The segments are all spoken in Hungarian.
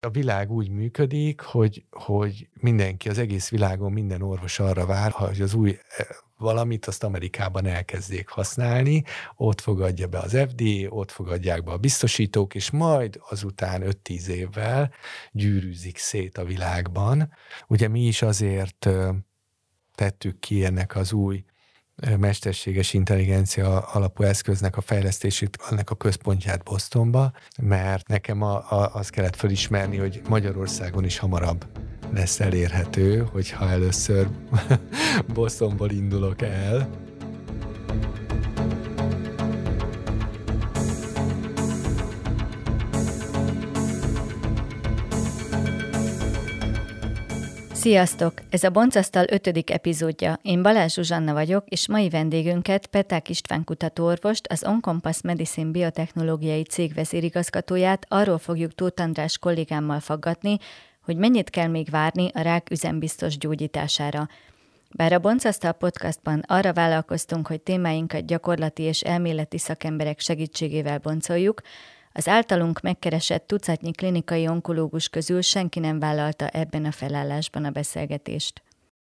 A világ úgy működik, hogy, hogy mindenki, az egész világon minden orvos arra vár, hogy az új eh, valamit azt Amerikában elkezdjék használni, ott fogadja be az FDA, ott fogadják be a biztosítók, és majd azután 5-10 évvel gyűrűzik szét a világban. Ugye mi is azért tettük ki ennek az új mesterséges intelligencia alapú eszköznek a fejlesztését, annak a központját Bostonba, mert nekem a, a, azt kellett felismerni, hogy Magyarországon is hamarabb lesz elérhető, hogyha először Bostonból indulok el, Sziasztok! Ez a Boncasztal ötödik epizódja. Én Balázs Zsuzsanna vagyok, és mai vendégünket Peták István kutatóorvost, az Oncompass Medicine biotechnológiai cég vezérigazgatóját arról fogjuk Tóth András kollégámmal faggatni, hogy mennyit kell még várni a rák üzembiztos gyógyítására. Bár a Boncasztal podcastban arra vállalkoztunk, hogy témáinkat gyakorlati és elméleti szakemberek segítségével boncoljuk, az általunk megkeresett tucatnyi klinikai onkológus közül senki nem vállalta ebben a felállásban a beszélgetést.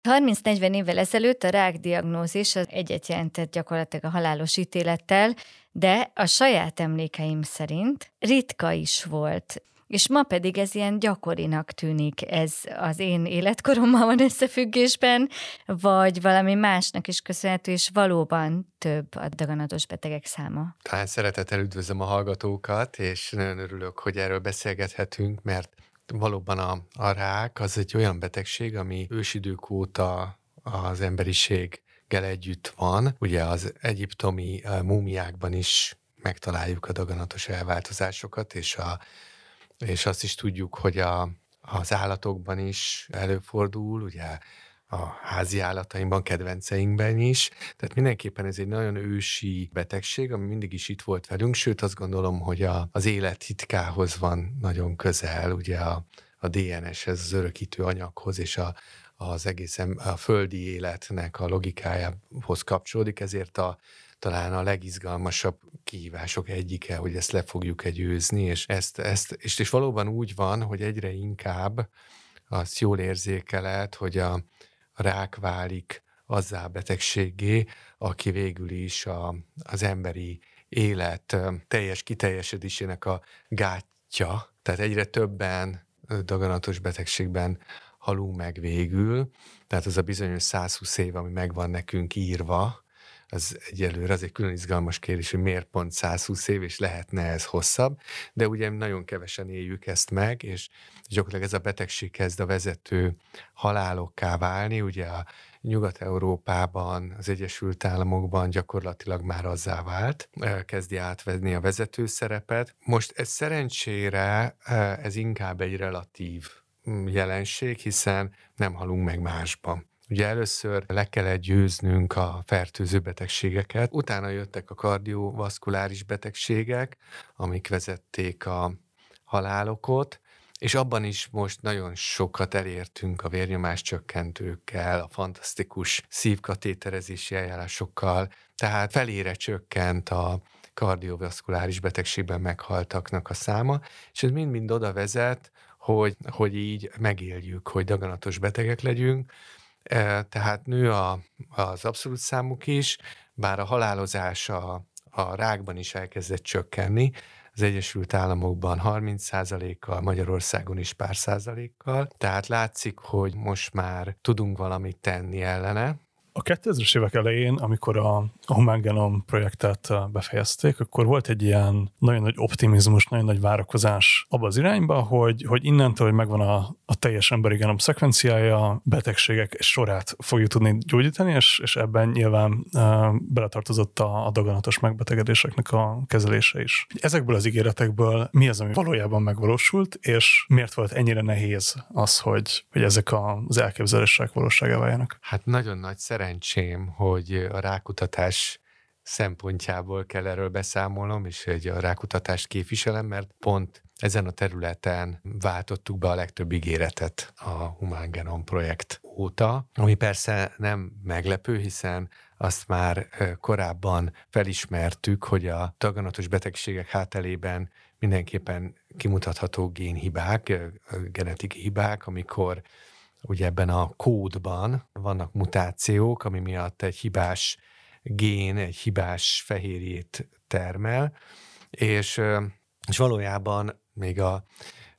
30-40 évvel ezelőtt a rák diagnózis az egyet jelentett gyakorlatilag a halálos ítélettel, de a saját emlékeim szerint ritka is volt. És ma pedig ez ilyen gyakorinak tűnik, ez az én életkorommal van összefüggésben, vagy valami másnak is köszönhető, és valóban több a daganatos betegek száma. Talán szeretettel üdvözlöm a hallgatókat, és nagyon örülök, hogy erről beszélgethetünk, mert valóban a, a rák az egy olyan betegség, ami ősidők óta az emberiséggel együtt van. Ugye az egyiptomi eh, múmiákban is megtaláljuk a daganatos elváltozásokat, és a és azt is tudjuk, hogy a, az állatokban is előfordul, ugye a házi állatainkban, kedvenceinkben is. Tehát mindenképpen ez egy nagyon ősi betegség, ami mindig is itt volt velünk, sőt azt gondolom, hogy a, az élet hitkához van nagyon közel, ugye a, a DNS-hez, az örökítő anyaghoz, és a, az egészen a földi életnek a logikájához kapcsolódik, ezért a talán a legizgalmasabb kihívások egyike, hogy ezt le fogjuk egyőzni, és ezt, ezt és, és valóban úgy van, hogy egyre inkább azt jól érzékeled, hogy a, a rák válik azzá betegségé, aki végül is a, az emberi élet teljes kiteljesedésének a gátja, tehát egyre többen daganatos betegségben halunk meg végül, tehát az a bizonyos 120 év, ami megvan nekünk írva, az egyelőre az egy külön izgalmas kérdés, hogy miért pont 120 év, és lehetne ez hosszabb, de ugye nagyon kevesen éljük ezt meg, és gyakorlatilag ez a betegség kezd a vezető halálokká válni, ugye a Nyugat-Európában, az Egyesült Államokban gyakorlatilag már azzá vált, kezdi átvenni a vezető szerepet. Most ez szerencsére ez inkább egy relatív mm, jelenség, hiszen nem halunk meg másban. Ugye először le kellett győznünk a fertőző betegségeket, utána jöttek a kardiovaszkuláris betegségek, amik vezették a halálokot, és abban is most nagyon sokat elértünk a vérnyomás csökkentőkkel, a fantasztikus szívkatéterezési eljárásokkal, tehát felére csökkent a kardiovaszkuláris betegségben meghaltaknak a száma, és ez mind-mind oda vezet, hogy, hogy így megéljük, hogy daganatos betegek legyünk, tehát nő a, az abszolút számuk is, bár a halálozás a, a rákban is elkezdett csökkenni, az Egyesült Államokban 30%-kal, Magyarországon is pár százalékkal. Tehát látszik, hogy most már tudunk valamit tenni ellene, a 2000-es évek elején, amikor a, a Human Genome projektet uh, befejezték, akkor volt egy ilyen nagyon nagy optimizmus, nagyon nagy várakozás abba az irányba, hogy, hogy innentől, hogy megvan a, a teljes emberi genom szekvenciája, betegségek sorát fogjuk tudni gyógyítani, és, és ebben nyilván uh, beletartozott a, a daganatos megbetegedéseknek a kezelése is. Ezekből az ígéretekből mi az, ami valójában megvalósult, és miért volt ennyire nehéz az, hogy, hogy ezek az elképzelések valóságá váljanak? Hát nagyon nagy szerencsém, hogy a rákutatás szempontjából kell erről beszámolnom, és hogy a rákutatást képviselem, mert pont ezen a területen váltottuk be a legtöbb ígéretet a Human Genome projekt óta, ami persze nem meglepő, hiszen azt már korábban felismertük, hogy a daganatos betegségek hátelében mindenképpen kimutatható génhibák, genetikai hibák, amikor ugye ebben a kódban vannak mutációk, ami miatt egy hibás gén, egy hibás fehérjét termel, és, és valójában még a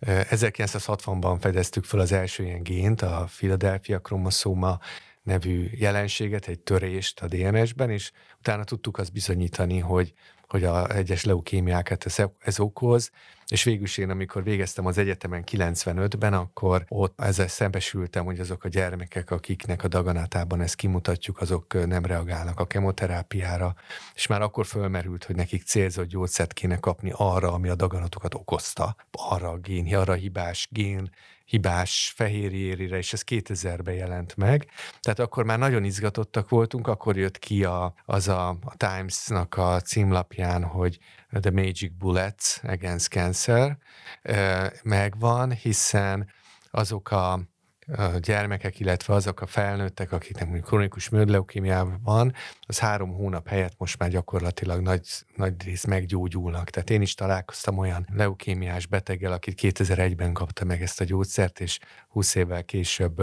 1960-ban fedeztük fel az első ilyen gént, a Philadelphia kromoszóma nevű jelenséget, egy törést a DNS-ben, és utána tudtuk azt bizonyítani, hogy hogy a egyes leukémiákat ez, ez okoz, és végül is én, amikor végeztem az egyetemen 95-ben, akkor ott ezzel szembesültem, hogy azok a gyermekek, akiknek a daganatában ezt kimutatjuk, azok nem reagálnak a kemoterápiára, és már akkor fölmerült, hogy nekik célzott gyógyszert kéne kapni arra, ami a daganatokat okozta, arra a gén, arra a hibás gén hibás fehérjérire, és ez 2000-ben jelent meg. Tehát akkor már nagyon izgatottak voltunk, akkor jött ki a, az a, a Times-nak a címlapján, hogy The Magic Bullets Against Cancer megvan, hiszen azok a gyermekek, illetve azok a felnőttek, akiknek mondjuk kronikus műdleukémiában van, az három hónap helyett most már gyakorlatilag nagy, nagy rész meggyógyulnak. Tehát én is találkoztam olyan leukémiás beteggel, akit 2001-ben kapta meg ezt a gyógyszert, és 20 évvel később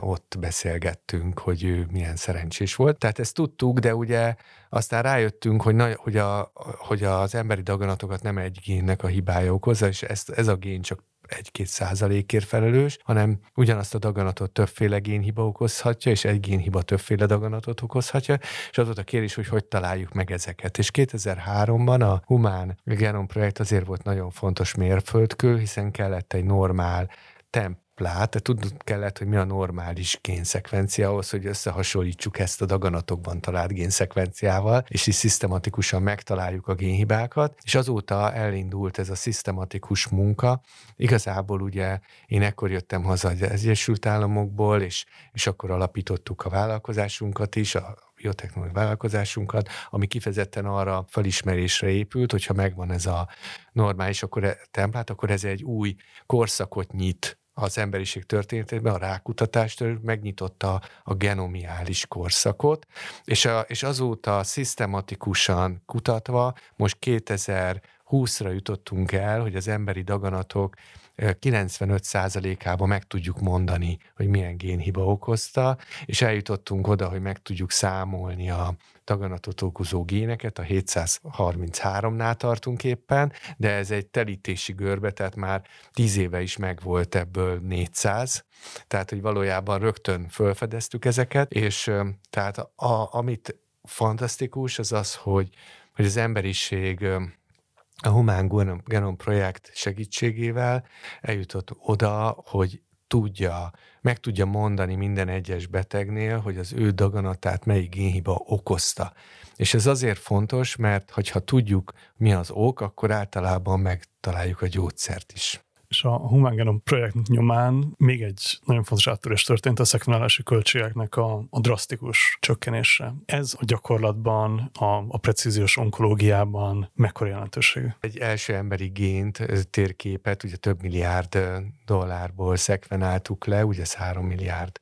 ott beszélgettünk, hogy ő milyen szerencsés volt. Tehát ezt tudtuk, de ugye aztán rájöttünk, hogy, na, hogy, a, hogy az emberi daganatokat nem egy génnek a hibája okozza, és ezt, ez a gén csak egy-két százalékért felelős, hanem ugyanazt a daganatot többféle génhiba okozhatja, és egy génhiba többféle daganatot okozhatja, és az volt a kérdés, hogy hogy találjuk meg ezeket. És 2003-ban a Humán Genom Projekt azért volt nagyon fontos mérföldkő, hiszen kellett egy normál temp plát, tudnod kellett, hogy mi a normális génszekvencia ahhoz, hogy összehasonlítsuk ezt a daganatokban talált génszekvenciával, és is szisztematikusan megtaláljuk a génhibákat, és azóta elindult ez a szisztematikus munka. Igazából ugye én ekkor jöttem haza az Egyesült Államokból, és, és akkor alapítottuk a vállalkozásunkat is, a biotechnológiai vállalkozásunkat, ami kifejezetten arra felismerésre épült, hogyha megvan ez a normális akkor e, templát, akkor ez egy új korszakot nyit az emberiség történetében, a rákutatást megnyitotta a genomiális korszakot, és, a, és azóta szisztematikusan kutatva, most 2020-ra jutottunk el, hogy az emberi daganatok 95%-ában meg tudjuk mondani, hogy milyen génhiba okozta, és eljutottunk oda, hogy meg tudjuk számolni a daganatot okozó géneket, a 733-nál tartunk éppen, de ez egy telítési görbe, tehát már 10 éve is megvolt ebből 400, tehát hogy valójában rögtön felfedeztük ezeket, és tehát a, amit fantasztikus az az, hogy, hogy az emberiség a Humán Genom Projekt segítségével eljutott oda, hogy tudja, meg tudja mondani minden egyes betegnél, hogy az ő daganatát melyik génhiba okozta. És ez azért fontos, mert ha tudjuk, mi az ok, akkor általában megtaláljuk a gyógyszert is és a Human Genome projekt nyomán még egy nagyon fontos áttörés történt a szekvenálási költségeknek a, a drasztikus csökkenése. Ez a gyakorlatban, a, a precíziós onkológiában mekkora jelentőségű? Egy első emberi gént, térképet, ugye több milliárd dollárból szekvenáltuk le, ugye ez három milliárd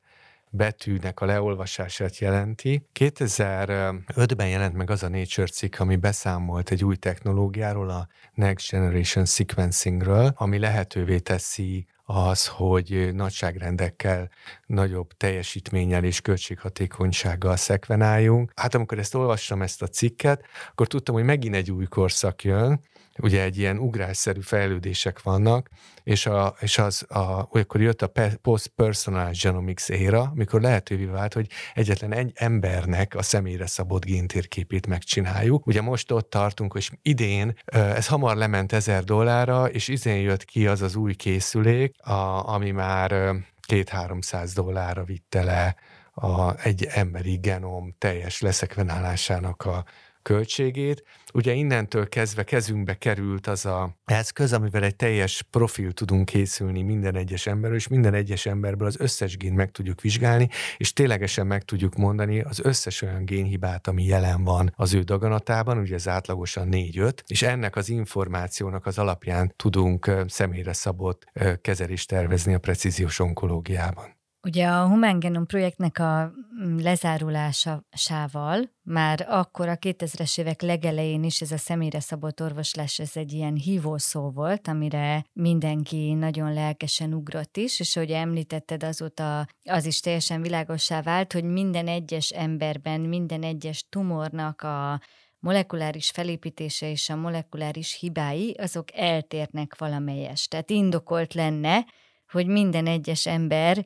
betűnek a leolvasását jelenti. 2005-ben jelent meg az a Nature cikk, ami beszámolt egy új technológiáról, a Next Generation Sequencingről, ami lehetővé teszi az, hogy nagyságrendekkel, nagyobb teljesítménnyel és költséghatékonysággal szekvenáljunk. Hát amikor ezt olvassam, ezt a cikket, akkor tudtam, hogy megint egy új korszak jön, ugye egy ilyen ugrásszerű fejlődések vannak, és, a, és az, a, olyankor jött a post-personalized genomics éra, amikor lehetővé vált, hogy egyetlen egy embernek a személyre szabott géntérképét megcsináljuk. Ugye most ott tartunk, hogy idén ez hamar lement ezer dollárra, és idén jött ki az az új készülék, a, ami már két-háromszáz dollárra vitte le a, egy emberi genom teljes leszekvenálásának a költségét. Ugye innentől kezdve kezünkbe került az a eszköz, amivel egy teljes profil tudunk készülni minden egyes emberről, és minden egyes emberből az összes gén meg tudjuk vizsgálni, és ténylegesen meg tudjuk mondani az összes olyan génhibát, ami jelen van az ő daganatában, ugye ez átlagosan 4-5, és ennek az információnak az alapján tudunk személyre szabott kezelést tervezni a precíziós onkológiában. Ugye a Human Genome projektnek a lezárulásával, már akkor a 2000-es évek legelején is ez a személyre szabott orvoslás, ez egy ilyen hívószó volt, amire mindenki nagyon lelkesen ugrott is, és ahogy említetted, azóta az is teljesen világossá vált, hogy minden egyes emberben, minden egyes tumornak a molekuláris felépítése és a molekuláris hibái, azok eltérnek valamelyest. Tehát indokolt lenne, hogy minden egyes ember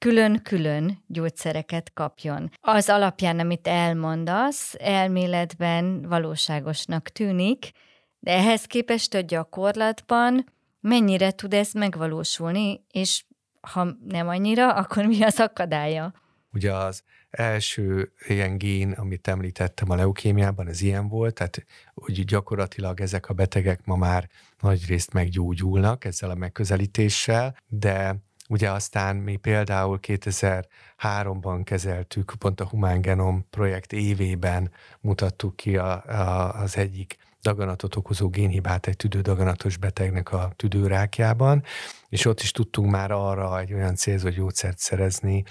külön-külön gyógyszereket kapjon. Az alapján, amit elmondasz, elméletben valóságosnak tűnik, de ehhez képest a gyakorlatban mennyire tud ez megvalósulni, és ha nem annyira, akkor mi az akadálya? Ugye az első ilyen gén, amit említettem a leukémiában, az ilyen volt, tehát úgy gyakorlatilag ezek a betegek ma már nagy részt meggyógyulnak ezzel a megközelítéssel, de Ugye aztán mi például 2003-ban kezeltük, pont a Humán Genom projekt évében mutattuk ki a, a, az egyik daganatot okozó génhibát egy tüdődaganatos betegnek a tüdőrákjában, és ott is tudtunk már arra egy olyan célzó gyógyszert szerezni,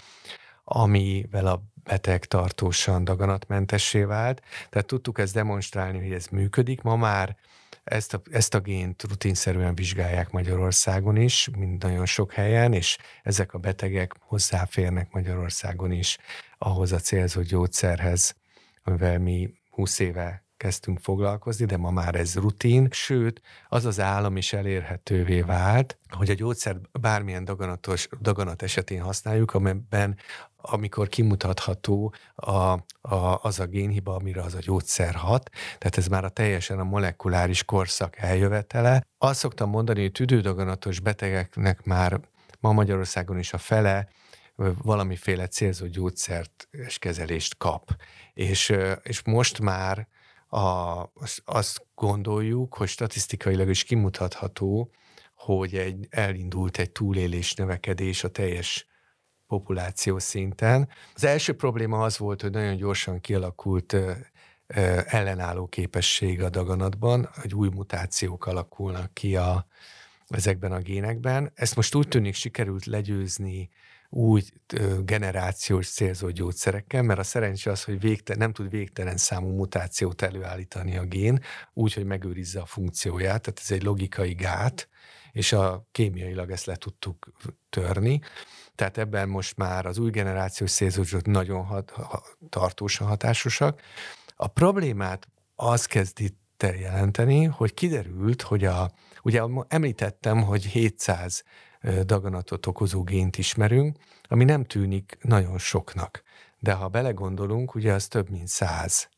amivel a beteg tartósan daganatmentessé vált. Tehát tudtuk ezt demonstrálni, hogy ez működik. Ma már ezt a, ezt a gént rutinszerűen vizsgálják Magyarországon is, mint nagyon sok helyen, és ezek a betegek hozzáférnek Magyarországon is ahhoz a célzott gyógyszerhez, amivel mi 20 éve kezdtünk foglalkozni, de ma már ez rutin, sőt, az az állam is elérhetővé vált, hogy a gyógyszer bármilyen daganatos, daganat esetén használjuk, amiben amikor kimutatható a, a, az a génhiba, amire az a gyógyszer hat, tehát ez már a teljesen a molekuláris korszak eljövetele. Azt szoktam mondani, hogy tüdődaganatos betegeknek már ma Magyarországon is a fele valamiféle célzó gyógyszert és kezelést kap. És, és most már a, azt gondoljuk, hogy statisztikailag is kimutatható, hogy egy, elindult egy túlélés növekedés a teljes populáció szinten. Az első probléma az volt, hogy nagyon gyorsan kialakult ellenálló képesség a daganatban, hogy új mutációk alakulnak ki a, ezekben a génekben. Ezt most úgy tűnik sikerült legyőzni új generációs célzó gyógyszerekkel, mert a szerencse az, hogy végte, nem tud végtelen számú mutációt előállítani a gén, úgy, hogy megőrizze a funkcióját, tehát ez egy logikai gát, és a kémiailag ezt le tudtuk törni. Tehát ebben most már az új generációs célzógyók nagyon hat, ha, tartósan hatásosak. A problémát az kezd itt jelenteni, hogy kiderült, hogy a, ugye említettem, hogy 700 daganatot okozó gént ismerünk, ami nem tűnik nagyon soknak. De ha belegondolunk, ugye az több mint száz.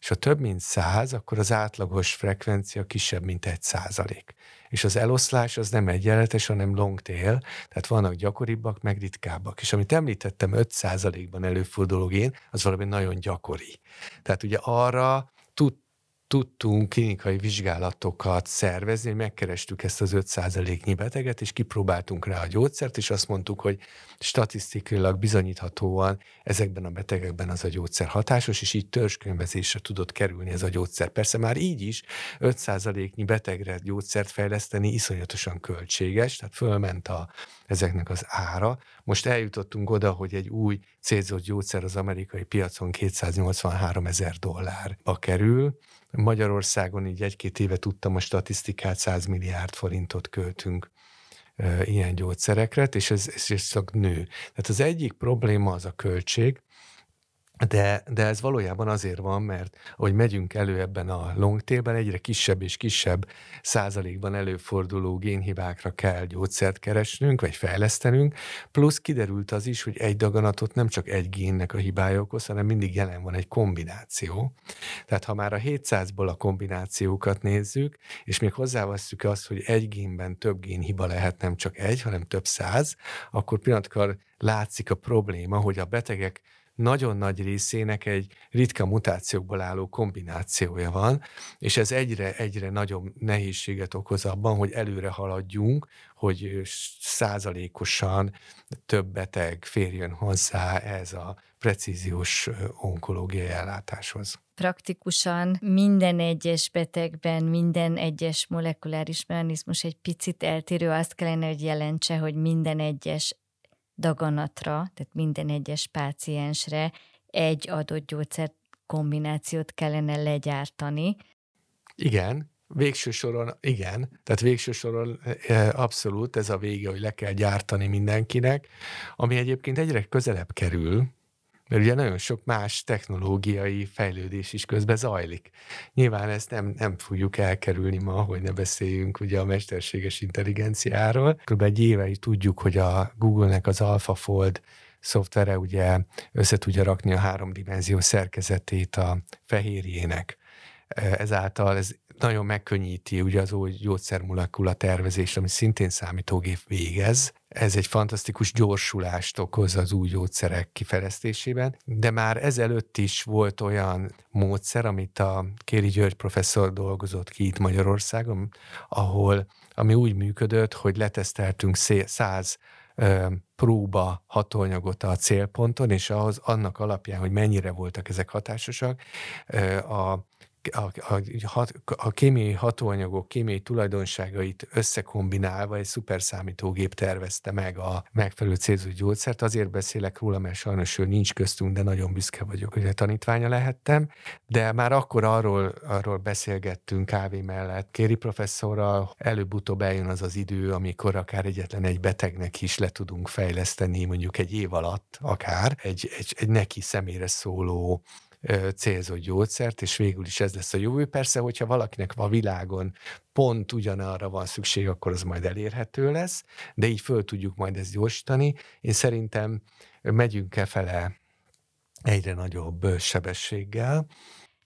És ha több mint száz, akkor az átlagos frekvencia kisebb, mint egy százalék. És az eloszlás az nem egyenletes, hanem long tail, tehát vannak gyakoribbak, meg ritkábbak. És amit említettem, 5 százalékban előforduló gén, az valami nagyon gyakori. Tehát ugye arra tud tudtunk klinikai vizsgálatokat szervezni, megkerestük ezt az 5%-nyi beteget, és kipróbáltunk rá a gyógyszert, és azt mondtuk, hogy statisztikailag bizonyíthatóan ezekben a betegekben az a gyógyszer hatásos, és így törzskönyvezésre tudott kerülni ez a gyógyszer. Persze már így is 5%-nyi betegre gyógyszert fejleszteni iszonyatosan költséges, tehát fölment a, ezeknek az ára. Most eljutottunk oda, hogy egy új célzott gyógyszer az amerikai piacon 283 ezer dollárba kerül, Magyarországon így egy-két éve tudtam a statisztikát, 100 milliárd forintot költünk ilyen gyógyszerekre, és ez, ez, ez csak nő. Tehát az egyik probléma az a költség, de, de ez valójában azért van, mert ahogy megyünk elő ebben a longtailben, egyre kisebb és kisebb százalékban előforduló génhibákra kell gyógyszert keresnünk, vagy fejlesztenünk, plusz kiderült az is, hogy egy daganatot nem csak egy génnek a hibája okoz, hanem mindig jelen van egy kombináció. Tehát ha már a 700-ból a kombinációkat nézzük, és még hozzávasztjuk azt, hogy egy génben több génhiba lehet, nem csak egy, hanem több száz, akkor pillanatkor látszik a probléma, hogy a betegek nagyon nagy részének egy ritka mutációkból álló kombinációja van, és ez egyre-egyre nagyobb nehézséget okoz abban, hogy előre haladjunk, hogy százalékosan több beteg férjön hozzá ez a precíziós onkológiai ellátáshoz. Praktikusan minden egyes betegben, minden egyes molekuláris mechanizmus egy picit eltérő, azt kellene, hogy jelentse, hogy minden egyes daganatra, tehát minden egyes páciensre egy adott gyógyszer kombinációt kellene legyártani. Igen, Végső soron igen, tehát végső soron e, abszolút ez a vége, hogy le kell gyártani mindenkinek, ami egyébként egyre közelebb kerül, mert ugye nagyon sok más technológiai fejlődés is közben zajlik. Nyilván ezt nem, nem fogjuk elkerülni ma, hogy ne beszéljünk ugye a mesterséges intelligenciáról. Kb. egy éve tudjuk, hogy a Google-nek az AlphaFold szoftvere ugye össze tudja rakni a háromdimenziós szerkezetét a fehérjének. Ezáltal ez nagyon megkönnyíti ugye az új gyógyszermolekula tervezés, ami szintén számítógép végez. Ez egy fantasztikus gyorsulást okoz az új gyógyszerek kifejlesztésében, de már ezelőtt is volt olyan módszer, amit a Kéri György professzor dolgozott ki itt Magyarországon, ahol ami úgy működött, hogy leteszteltünk száz próba hatóanyagot a célponton, és ahhoz annak alapján, hogy mennyire voltak ezek hatásosak, a a, a, a kémiai hatóanyagok kémiai tulajdonságait összekombinálva egy szuperszámítógép tervezte meg a megfelelő célzó gyógyszert. Azért beszélek róla, mert sajnos ő nincs köztünk, de nagyon büszke vagyok, hogy a tanítványa lehettem. De már akkor arról, arról beszélgettünk kávé mellett. Kéri professzorral előbb-utóbb eljön az az idő, amikor akár egyetlen egy betegnek is le tudunk fejleszteni, mondjuk egy év alatt akár, egy, egy, egy neki személyre szóló célzott gyógyszert, és végül is ez lesz a jövő. Persze, hogyha valakinek a világon pont ugyanarra van szükség, akkor az majd elérhető lesz, de így föl tudjuk majd ezt gyorsítani. Én szerintem megyünk-e fele egyre nagyobb sebességgel.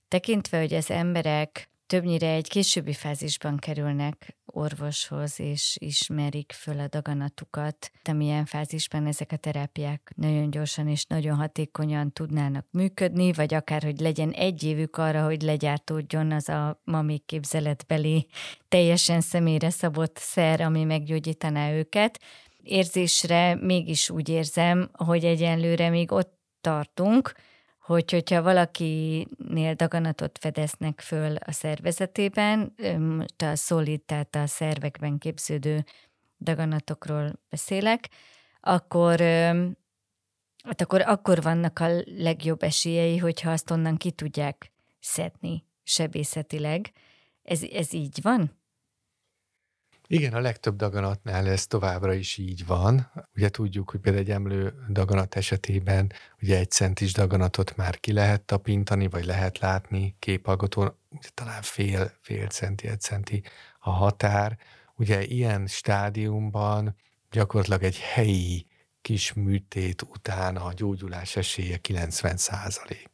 Tekintve, hogy az emberek többnyire egy későbbi fázisban kerülnek orvoshoz, és ismerik föl a daganatukat. De milyen fázisban ezek a terápiák nagyon gyorsan és nagyon hatékonyan tudnának működni, vagy akár, hogy legyen egy évük arra, hogy legyártódjon az a ma képzeletbeli, teljesen személyre szabott szer, ami meggyógyítaná őket. Érzésre mégis úgy érzem, hogy egyenlőre még ott tartunk, hogy hogyha valakinél daganatot fedeznek föl a szervezetében, a szolid, tehát a szervekben képződő daganatokról beszélek, akkor, hát akkor, akkor vannak a legjobb esélyei, hogyha azt onnan ki tudják szedni sebészetileg. Ez, ez így van? Igen, a legtöbb daganatnál ez továbbra is így van. Ugye tudjuk, hogy például egy emlő daganat esetében ugye egy centis daganatot már ki lehet tapintani, vagy lehet látni képalkotón, talán fél, fél centi, egy centi a határ. Ugye ilyen stádiumban gyakorlatilag egy helyi kis műtét után a gyógyulás esélye 90 százalék.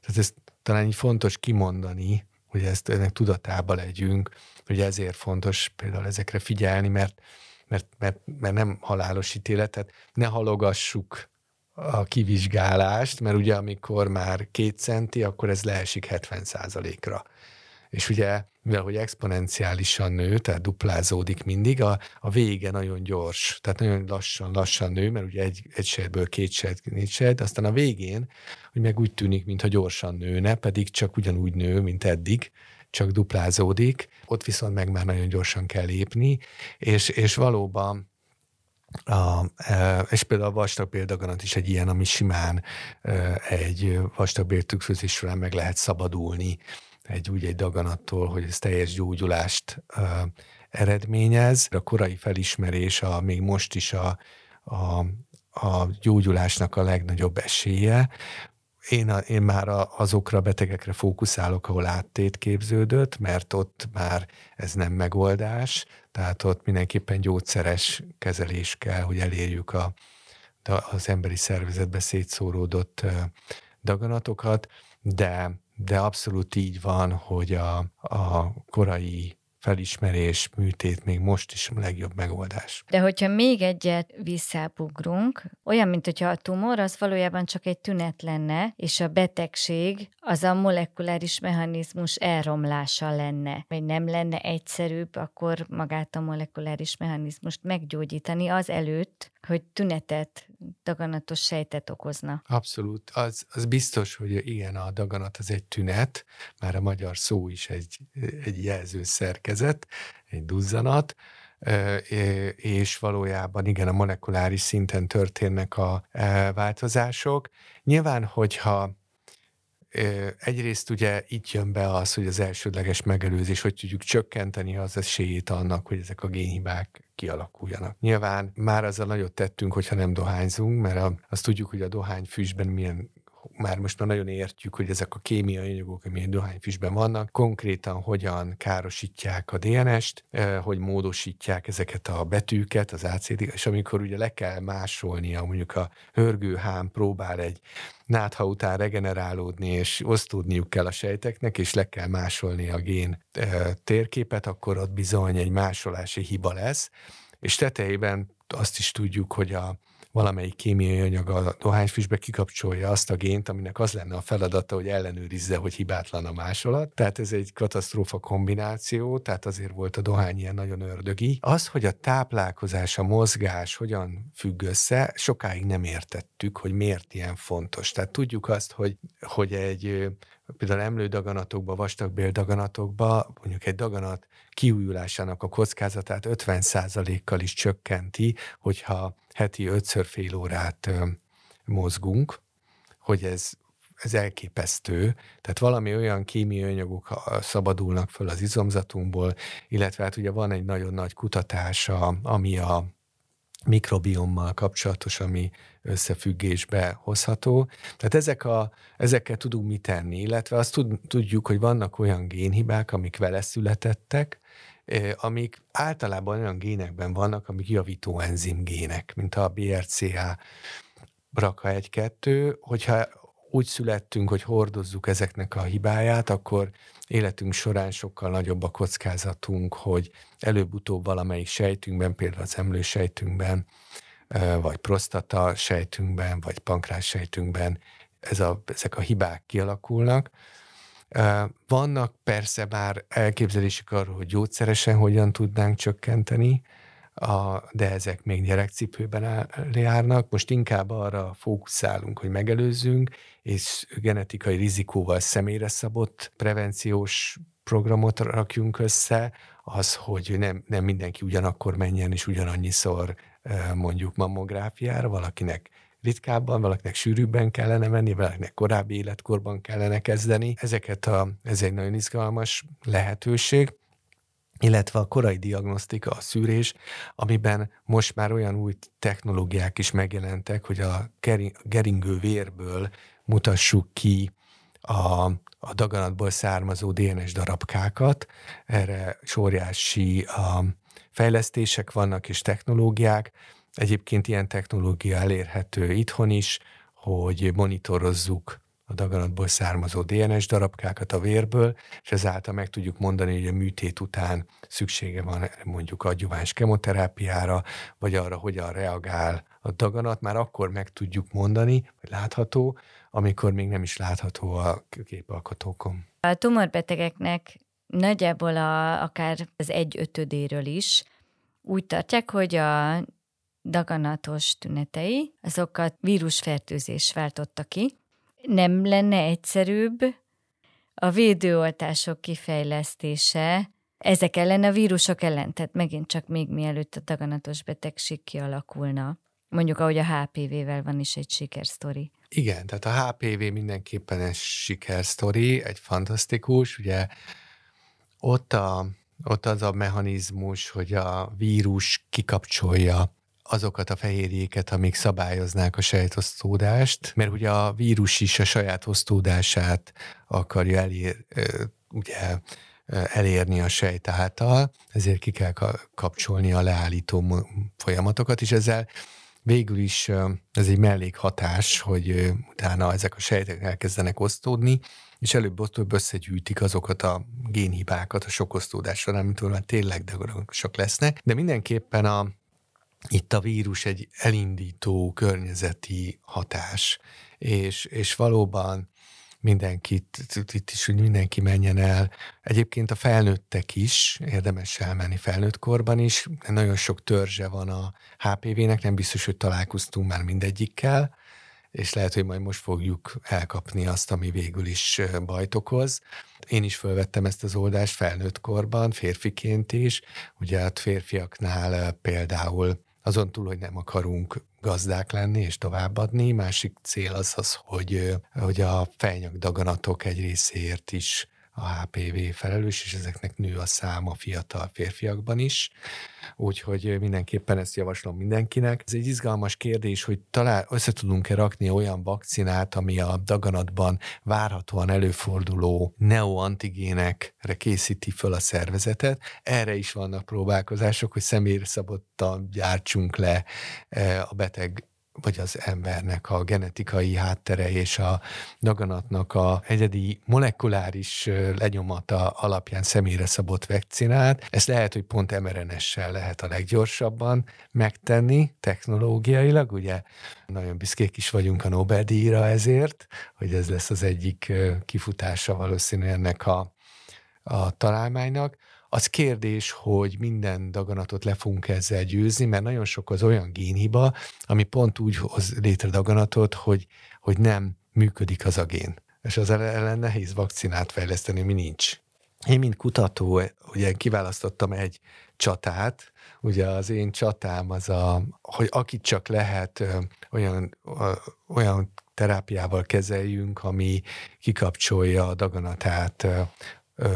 Tehát ez talán így fontos kimondani, hogy ezt ennek tudatában legyünk, hogy ezért fontos például ezekre figyelni, mert, mert, mert, mert nem halálos ítéletet, ne halogassuk a kivizsgálást, mert ugye amikor már két centi, akkor ez leesik 70 ra És ugye, mivel hogy exponenciálisan nő, tehát duplázódik mindig, a, a vége nagyon gyors, tehát nagyon lassan, lassan nő, mert ugye egy, egy sejtből két sejt, négy sejt, aztán a végén, hogy meg úgy tűnik, mintha gyorsan nőne, pedig csak ugyanúgy nő, mint eddig, csak duplázódik, ott viszont meg már nagyon gyorsan kell lépni, és, és valóban a, e, és például a vastagbéldaganat is egy ilyen, ami simán e, egy vastagbéltükrözés során meg lehet szabadulni egy úgy egy daganattól, hogy ez teljes gyógyulást e, eredményez. A korai felismerés a, még most is a, a, a gyógyulásnak a legnagyobb esélye, én, a, én már a, azokra a betegekre fókuszálok, ahol áttét képződött, mert ott már ez nem megoldás, tehát ott mindenképpen gyógyszeres kezelés kell, hogy elérjük a, az emberi szervezetbe szétszóródott daganatokat, de, de abszolút így van, hogy a, a korai felismerés, műtét még most is a legjobb megoldás. De hogyha még egyet visszápugrunk, olyan, mint hogyha a tumor az valójában csak egy tünet lenne, és a betegség az a molekuláris mechanizmus elromlása lenne. Vagy nem lenne egyszerűbb akkor magát a molekuláris mechanizmust meggyógyítani az előtt, hogy tünetet, daganatos sejtet okozna. Abszolút. Az, az biztos, hogy igen, a daganat az egy tünet, már a magyar szó is egy, egy jelző szerkezet, egy duzzanat, és valójában igen, a molekuláris szinten történnek a változások. Nyilván, hogyha egyrészt ugye itt jön be az, hogy az elsődleges megelőzés, hogy tudjuk csökkenteni az esélyét annak, hogy ezek a génhibák kialakuljanak. Nyilván már azzal nagyot tettünk, hogyha nem dohányzunk, mert azt tudjuk, hogy a dohányfüstben milyen már most már nagyon értjük, hogy ezek a kémiai anyagok, amilyen dohányfüstben vannak, konkrétan hogyan károsítják a DNS-t, hogy módosítják ezeket a betűket, az ACD, és amikor ugye le kell másolnia, mondjuk a hörgőhám próbál egy nátha után regenerálódni, és osztódniuk kell a sejteknek, és le kell másolni a gén térképet, akkor ott bizony egy másolási hiba lesz, és tetejében azt is tudjuk, hogy a valamelyik kémiai anyag a dohányfüstbe kikapcsolja azt a gént, aminek az lenne a feladata, hogy ellenőrizze, hogy hibátlan a másolat. Tehát ez egy katasztrófa kombináció, tehát azért volt a dohány ilyen nagyon ördögi. Az, hogy a táplálkozás, a mozgás hogyan függ össze, sokáig nem értettük, hogy miért ilyen fontos. Tehát tudjuk azt, hogy, hogy egy például emlődaganatokban, vastagbéldaganatokban mondjuk egy daganat kiújulásának a kockázatát 50%-kal is csökkenti, hogyha heti ötször fél órát mozgunk, hogy ez, ez elképesztő. Tehát valami olyan kémiai anyagok szabadulnak föl az izomzatunkból, illetve hát ugye van egy nagyon nagy kutatása, ami a mikrobiommal kapcsolatos, ami összefüggésbe hozható. Tehát ezek a, ezekkel tudunk mit tenni, illetve azt tud, tudjuk, hogy vannak olyan génhibák, amik vele születettek, amik általában olyan génekben vannak, amik javító enzim gének, mint a BRCA braka 1-2, hogyha úgy születtünk, hogy hordozzuk ezeknek a hibáját, akkor életünk során sokkal nagyobb a kockázatunk, hogy előbb-utóbb valamelyik sejtünkben, például az emlősejtünkben, vagy prostata sejtünkben, vagy pankrás sejtünkben ez a, ezek a hibák kialakulnak, vannak persze már elképzelések arról, hogy gyógyszeresen hogyan tudnánk csökkenteni, a, de ezek még gyerekcipőben járnak. Most inkább arra fókuszálunk, hogy megelőzzünk, és genetikai rizikóval személyre szabott prevenciós programot rakjunk össze, az, hogy nem, nem mindenki ugyanakkor menjen és ugyanannyiszor mondjuk mammográfiára, valakinek ritkábban, valakinek sűrűbben kellene menni, valakinek korábbi életkorban kellene kezdeni. Ezeket a, ez egy nagyon izgalmas lehetőség illetve a korai diagnosztika, a szűrés, amiben most már olyan új technológiák is megjelentek, hogy a geringő vérből mutassuk ki a, a daganatból származó DNS darabkákat. Erre sóriási a fejlesztések vannak és technológiák, Egyébként ilyen technológia elérhető itthon is, hogy monitorozzuk a daganatból származó DNS darabkákat a vérből, és ezáltal meg tudjuk mondani, hogy a műtét után szüksége van mondjuk adjuváns kemoterápiára, vagy arra, hogyan reagál a daganat, már akkor meg tudjuk mondani, vagy látható, amikor még nem is látható a képalkotókon. A tumorbetegeknek nagyjából a, akár az egy ötödéről is úgy tartják, hogy a daganatos tünetei, azokat vírusfertőzés váltotta ki. Nem lenne egyszerűbb a védőoltások kifejlesztése ezek ellen, a vírusok ellen, tehát megint csak még mielőtt a daganatos betegség kialakulna. Mondjuk, ahogy a HPV-vel van is egy sikersztori. Igen, tehát a HPV mindenképpen egy sikersztori, egy fantasztikus, ugye ott, a, ott az a mechanizmus, hogy a vírus kikapcsolja azokat a fehérjéket, amik szabályoznák a sejtosztódást, mert ugye a vírus is a saját osztódását akarja elér, ugye, elérni a sejt által, ezért ki kell kapcsolni a leállító folyamatokat, és ezzel végül is ez egy mellékhatás, hogy utána ezek a sejtek elkezdenek osztódni, és előbb-utóbb összegyűjtik azokat a génhibákat a sok osztódás során, mint már tényleg sok lesznek, de mindenképpen a, itt a vírus egy elindító környezeti hatás, és, és valóban mindenkit, itt is, hogy mindenki menjen el. Egyébként a felnőttek is, érdemes elmenni felnőtt korban is, nagyon sok törzse van a HPV-nek, nem biztos, hogy találkoztunk már mindegyikkel, és lehet, hogy majd most fogjuk elkapni azt, ami végül is bajt okoz. Én is felvettem ezt az oldást felnőtt korban, férfiként is. Ugye hát férfiaknál például azon túl, hogy nem akarunk gazdák lenni és továbbadni, másik cél az az, hogy, hogy a fejnyakdaganatok egy részéért is a HPV felelős, és ezeknek nő a száma fiatal férfiakban is. Úgyhogy mindenképpen ezt javaslom mindenkinek. Ez egy izgalmas kérdés, hogy talán össze tudunk-e rakni olyan vakcinát, ami a daganatban várhatóan előforduló neoantigénekre készíti föl a szervezetet. Erre is vannak próbálkozások, hogy személyre szabottan gyártsunk le eh, a beteg vagy az embernek a genetikai háttere és a daganatnak a egyedi molekuláris lenyomata alapján személyre szabott vakcinát. Ezt lehet, hogy pont mRNS-sel lehet a leggyorsabban megtenni technológiailag, ugye nagyon büszkék is vagyunk a Nobel-díjra ezért, hogy ez lesz az egyik kifutása valószínűleg ennek a, a találmánynak. Az kérdés, hogy minden daganatot le fogunk ezzel győzni, mert nagyon sok az olyan génhiba, ami pont úgy hoz létre daganatot, hogy, hogy nem működik az a gén. És az ellen nehéz vakcinát fejleszteni, mi nincs. Én, mint kutató, ugye kiválasztottam egy csatát, ugye az én csatám az a, hogy akit csak lehet olyan, olyan terápiával kezeljünk, ami kikapcsolja a daganatát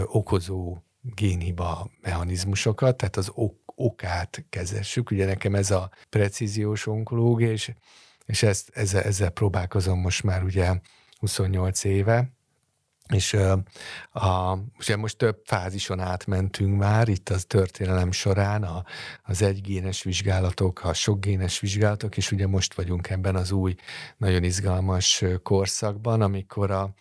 okozó génhiba mechanizmusokat, tehát az ok, okát kezessük. Ugye nekem ez a precíziós onkológia, és, és ezt, ezzel, ezzel próbálkozom most már ugye 28 éve, és a, ugye most több fázison átmentünk már itt az történelem során, a, az egygénes vizsgálatok, a sokgénes vizsgálatok, és ugye most vagyunk ebben az új, nagyon izgalmas korszakban, amikor a,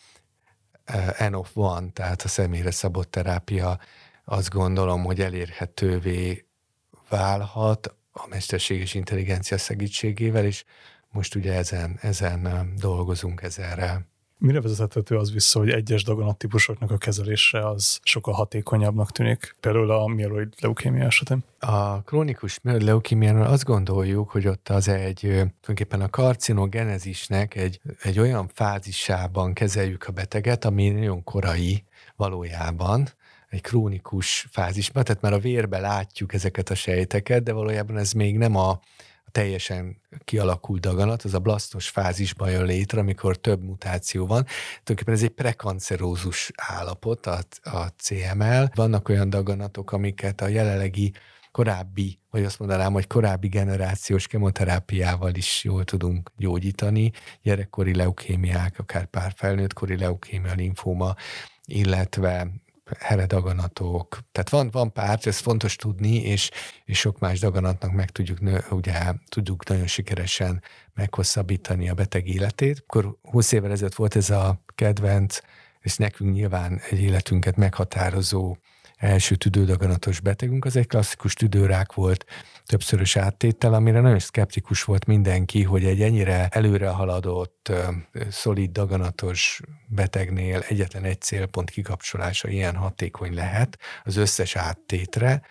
N of One, tehát a személyre szabott terápia azt gondolom, hogy elérhetővé válhat a mesterséges intelligencia segítségével, és most ugye ezen, ezen dolgozunk ezerrel. Mire vezethető az vissza, hogy egyes daganattípusoknak a kezelése az sokkal hatékonyabbnak tűnik? Például a mieloid leukémia esetén? A krónikus mieloid leukémiánál azt gondoljuk, hogy ott az egy tulajdonképpen a karcinogenezisnek egy, egy olyan fázisában kezeljük a beteget, ami nagyon korai valójában, egy krónikus fázisban, tehát már a vérbe látjuk ezeket a sejteket, de valójában ez még nem a teljesen kialakult daganat, az a blasztos fázisban jön létre, amikor több mutáció van. Tulajdonképpen ez egy prekancerózus állapot, a, a CML. Vannak olyan daganatok, amiket a jelenlegi korábbi, vagy azt mondanám, hogy korábbi generációs kemoterápiával is jól tudunk gyógyítani, gyerekkori leukémiák, akár pár felnőttkori leukémia, linfóma, illetve heredaganatok. Tehát van, van pár, ez fontos tudni, és, és sok más daganatnak meg tudjuk, ugye, tudjuk nagyon sikeresen meghosszabbítani a beteg életét. Akkor 20 évvel ezelőtt volt ez a kedvenc, és nekünk nyilván egy életünket meghatározó első tüdődaganatos betegünk, az egy klasszikus tüdőrák volt, többszörös áttétel, amire nagyon szkeptikus volt mindenki, hogy egy ennyire előre haladott, szolid daganatos betegnél egyetlen egy célpont kikapcsolása ilyen hatékony lehet az összes áttétre.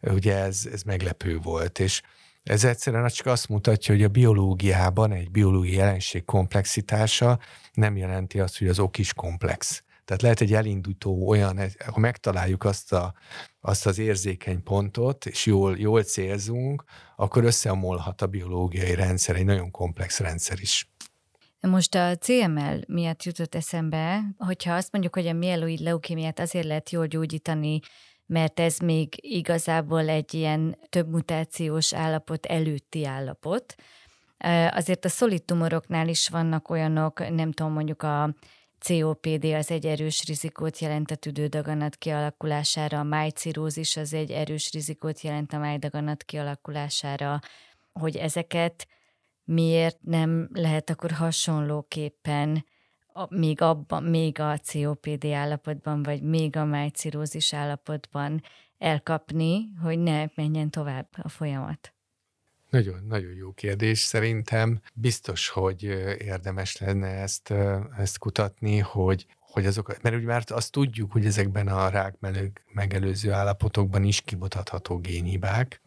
Ugye ez, ez meglepő volt, és ez egyszerűen csak azt mutatja, hogy a biológiában egy biológiai jelenség komplexitása nem jelenti azt, hogy az ok is komplex. Tehát lehet egy elindító olyan, ha megtaláljuk azt, a, azt az érzékeny pontot, és jól, jól célzunk, akkor összeomolhat a biológiai rendszer, egy nagyon komplex rendszer is. Most a CML miatt jutott eszembe, hogyha azt mondjuk, hogy a mieloid leukémiát azért lehet jól gyógyítani, mert ez még igazából egy ilyen több mutációs állapot előtti állapot. Azért a szolid tumoroknál is vannak olyanok, nem tudom, mondjuk a COPD az egy erős rizikót jelent a tüdődaganat kialakulására, a májcirózis az egy erős rizikót jelent a májdaganat kialakulására, hogy ezeket miért nem lehet akkor hasonlóképpen a, még, abban, még a COPD állapotban, vagy még a májcirózis állapotban elkapni, hogy ne menjen tovább a folyamat. Nagyon, nagyon jó kérdés szerintem. Biztos, hogy érdemes lenne ezt, ezt kutatni, hogy hogy azok, mert ugye már azt tudjuk, hogy ezekben a rák megelőző állapotokban is kimutatható génhibák,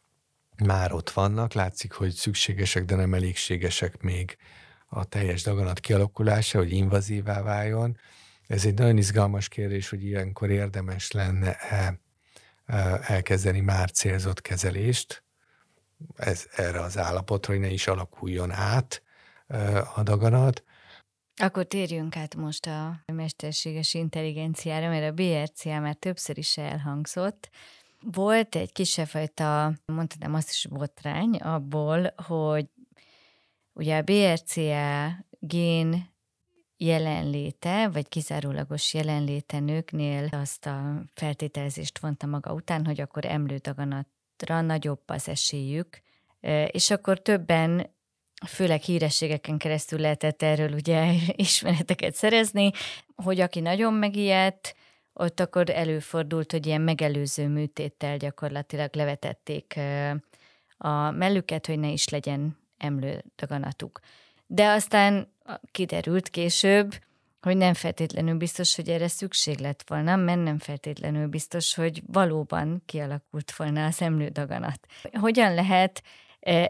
már ott vannak, látszik, hogy szükségesek, de nem elégségesek még a teljes daganat kialakulása, hogy invazívá váljon. Ez egy nagyon izgalmas kérdés, hogy ilyenkor érdemes lenne-e elkezdeni már célzott kezelést ez, erre az állapotra, hogy ne is alakuljon át a daganat. Akkor térjünk át most a mesterséges intelligenciára, mert a BRCA már többször is elhangzott. Volt egy kisebb fajta, mondhatnám azt is botrány abból, hogy ugye a BRCA gén jelenléte, vagy kizárólagos jelenléte nőknél azt a feltételezést vonta maga után, hogy akkor emlődaganatra nagyobb az esélyük, és akkor többen főleg hírességeken keresztül lehetett erről ugye ismereteket szerezni, hogy aki nagyon megijedt, ott akkor előfordult, hogy ilyen megelőző műtéttel gyakorlatilag levetették a mellüket, hogy ne is legyen emlődaganatuk. De aztán kiderült később, hogy nem feltétlenül biztos, hogy erre szükség lett volna, mert nem feltétlenül biztos, hogy valóban kialakult volna az emlődaganat. Hogyan lehet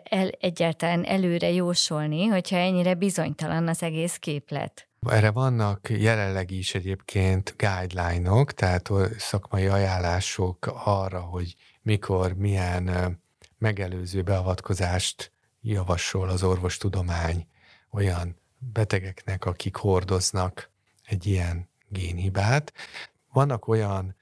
el, egyáltalán előre jósolni, hogyha ennyire bizonytalan az egész képlet? Erre vannak jelenleg is egyébként guideline-ok, tehát szakmai ajánlások arra, hogy mikor, milyen megelőző beavatkozást javasol az orvostudomány olyan betegeknek, akik hordoznak egy ilyen génhibát. Vannak olyan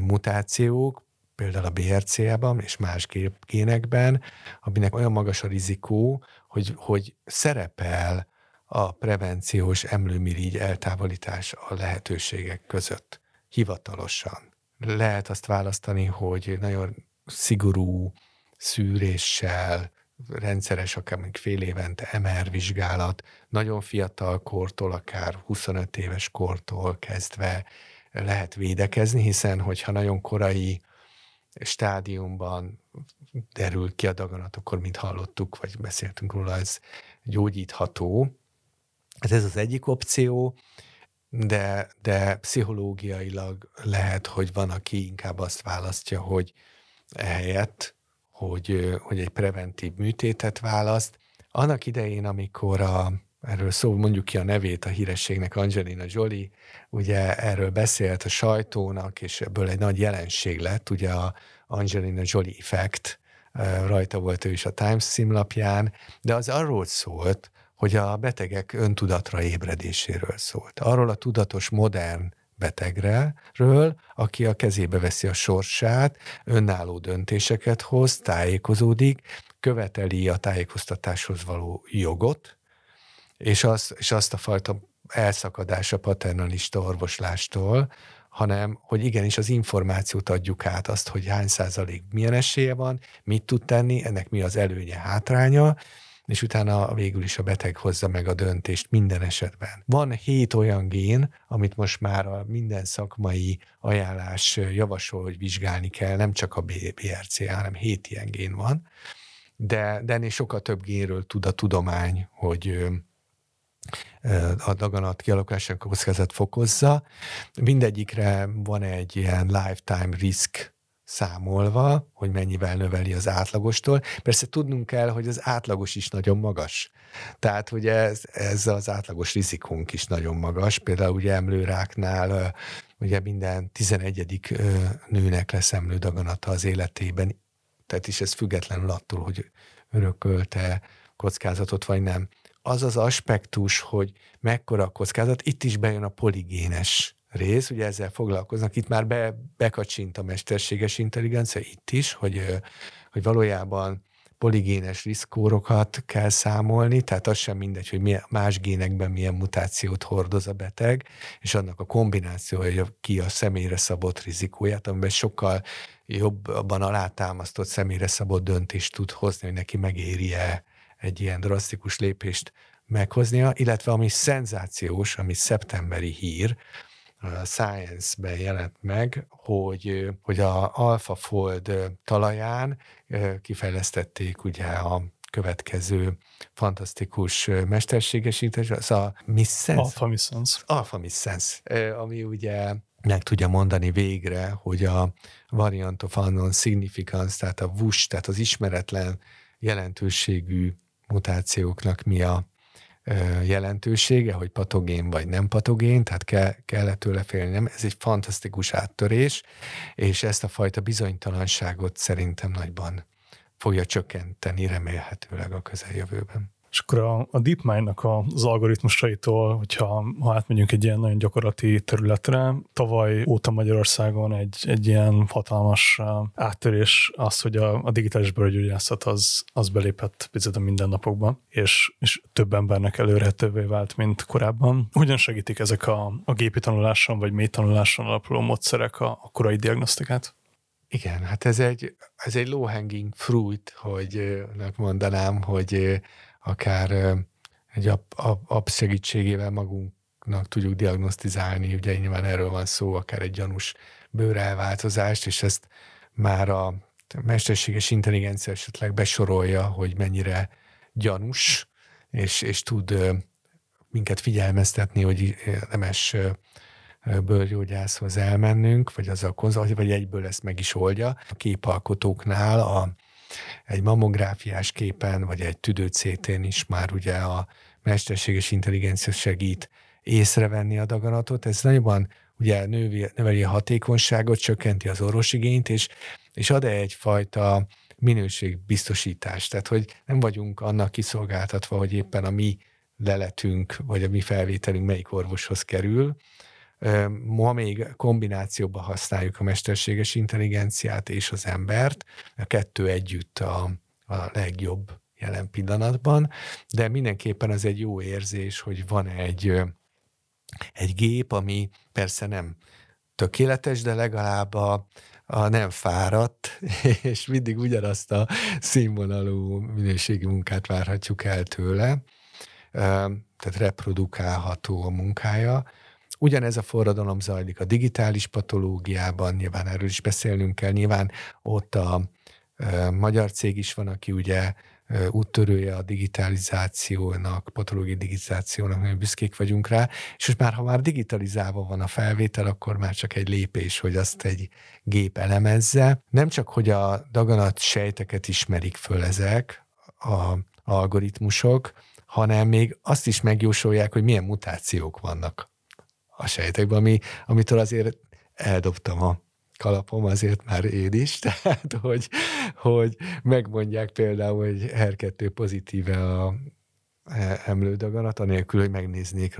mutációk, például a BRCA-ban és más génekben, aminek olyan magas a rizikó, hogy, hogy szerepel a prevenciós emlőmirigy eltávolítás a lehetőségek között hivatalosan. Lehet azt választani, hogy nagyon szigorú szűréssel, rendszeres, akár még fél évente MR vizsgálat, nagyon fiatal kortól, akár 25 éves kortól kezdve lehet védekezni, hiszen hogyha nagyon korai stádiumban derül ki a daganat, akkor, mint hallottuk, vagy beszéltünk róla, ez gyógyítható. Hát ez az egyik opció, de, de pszichológiailag lehet, hogy van, aki inkább azt választja, hogy ehelyett, hogy, hogy egy preventív műtétet választ. Annak idején, amikor a, erről szó, mondjuk ki a nevét a hírességnek, Angelina Jolie, ugye erről beszélt a sajtónak, és ebből egy nagy jelenség lett, ugye a Angelina Jolie effect, rajta volt ő is a Times címlapján, de az arról szólt, hogy a betegek öntudatra ébredéséről szólt. Arról a tudatos, modern betegről, aki a kezébe veszi a sorsát, önálló döntéseket hoz, tájékozódik, követeli a tájékoztatáshoz való jogot, és, az, és azt a fajta elszakadás a paternalista orvoslástól, hanem hogy igenis az információt adjuk át, azt, hogy hány százalék milyen esélye van, mit tud tenni, ennek mi az előnye, hátránya, és utána végül is a beteg hozza meg a döntést minden esetben. Van hét olyan gén, amit most már a minden szakmai ajánlás javasol, hogy vizsgálni kell, nem csak a BRC, hanem hét ilyen gén van, de, de ennél sokkal több génről tud a tudomány, hogy a daganat kialakulásának kockázat fokozza. Mindegyikre van egy ilyen lifetime risk számolva, hogy mennyivel növeli az átlagostól. Persze tudnunk kell, hogy az átlagos is nagyon magas. Tehát hogy ez, ez az átlagos rizikónk is nagyon magas. Például ugye emlőráknál ugye minden 11. nőnek lesz emlődaganata az életében. Tehát is ez függetlenül attól, hogy örökölte kockázatot vagy nem. Az az aspektus, hogy mekkora a kockázat, itt is bejön a poligénes rész, ugye ezzel foglalkoznak, itt már be, bekacsint a mesterséges intelligencia, itt is, hogy, hogy valójában poligénes riszkórokat kell számolni, tehát az sem mindegy, hogy milyen, más génekben milyen mutációt hordoz a beteg, és annak a kombinációja ki a személyre szabott rizikóját, amiben sokkal jobban alátámasztott személyre szabott döntést tud hozni, hogy neki megéri-e egy ilyen drasztikus lépést meghoznia, illetve ami szenzációs, ami szeptemberi hír, Science-ben jelent meg, hogy, hogy a AlphaFold talaján kifejlesztették ugye a következő fantasztikus mesterségesítés, az a Missense. Alpha Missense. Alpha Missense, ami ugye meg tudja mondani végre, hogy a variant of unknown significance, tehát a VUS, tehát az ismeretlen jelentőségű mutációknak mi a jelentősége, hogy patogén vagy nem patogén, tehát kell, kellett tőle félni. Nem? Ez egy fantasztikus áttörés, és ezt a fajta bizonytalanságot szerintem nagyban fogja csökkenteni remélhetőleg a közeljövőben. És akkor a, a DeepMind-nak az algoritmusaitól, hogyha ha átmegyünk egy ilyen nagyon gyakorlati területre, tavaly óta Magyarországon egy, egy ilyen hatalmas áttörés az, hogy a, a digitális bőrgyógyászat az, az belépett picit a mindennapokba, és, és több embernek előrehetővé vált, mint korábban. Hogyan segítik ezek a, a gépi tanuláson vagy mély tanuláson alapuló módszerek a, a korai diagnosztikát? Igen, hát ez egy, ez egy low hanging fruit, hogy mondanám, hogy akár egy app, app segítségével magunknak tudjuk diagnosztizálni, ugye nyilván erről van szó, akár egy gyanús bőrelváltozást, és ezt már a mesterséges intelligencia esetleg besorolja, hogy mennyire gyanús, és, és tud minket figyelmeztetni, hogy nemes bőrgyógyászhoz elmennünk, vagy az a konzol, vagy egyből ezt meg is oldja. A képalkotóknál a egy mamográfiás képen, vagy egy tüdőcétén is már ugye a mesterséges intelligencia segít észrevenni a daganatot. Ez nagyban ugye növi, növeli a hatékonyságot, csökkenti az orvosigényt, és, és ad egyfajta minőségbiztosítást. Tehát, hogy nem vagyunk annak kiszolgáltatva, hogy éppen a mi leletünk, vagy a mi felvételünk melyik orvoshoz kerül, Ma még kombinációban használjuk a mesterséges intelligenciát és az embert, a kettő együtt a, a legjobb jelen pillanatban, de mindenképpen az egy jó érzés, hogy van egy, egy gép, ami persze nem tökéletes, de legalább a, a nem fáradt, és mindig ugyanazt a színvonalú minőségi munkát várhatjuk el tőle, tehát reprodukálható a munkája, Ugyanez a forradalom zajlik a digitális patológiában, nyilván erről is beszélnünk kell, nyilván ott a, a magyar cég is van, aki ugye úttörője a digitalizációnak, patológiai digitalizációnak, nagyon büszkék vagyunk rá, és most már, ha már digitalizálva van a felvétel, akkor már csak egy lépés, hogy azt egy gép elemezze. Nem csak, hogy a daganat sejteket ismerik föl ezek, a algoritmusok, hanem még azt is megjósolják, hogy milyen mutációk vannak a sejtekben, ami, amitől azért eldobtam a kalapom, azért már én is, tehát hogy, hogy megmondják például, hogy HER2 pozitíve a emlődaganat, anélkül, hogy megnéznék,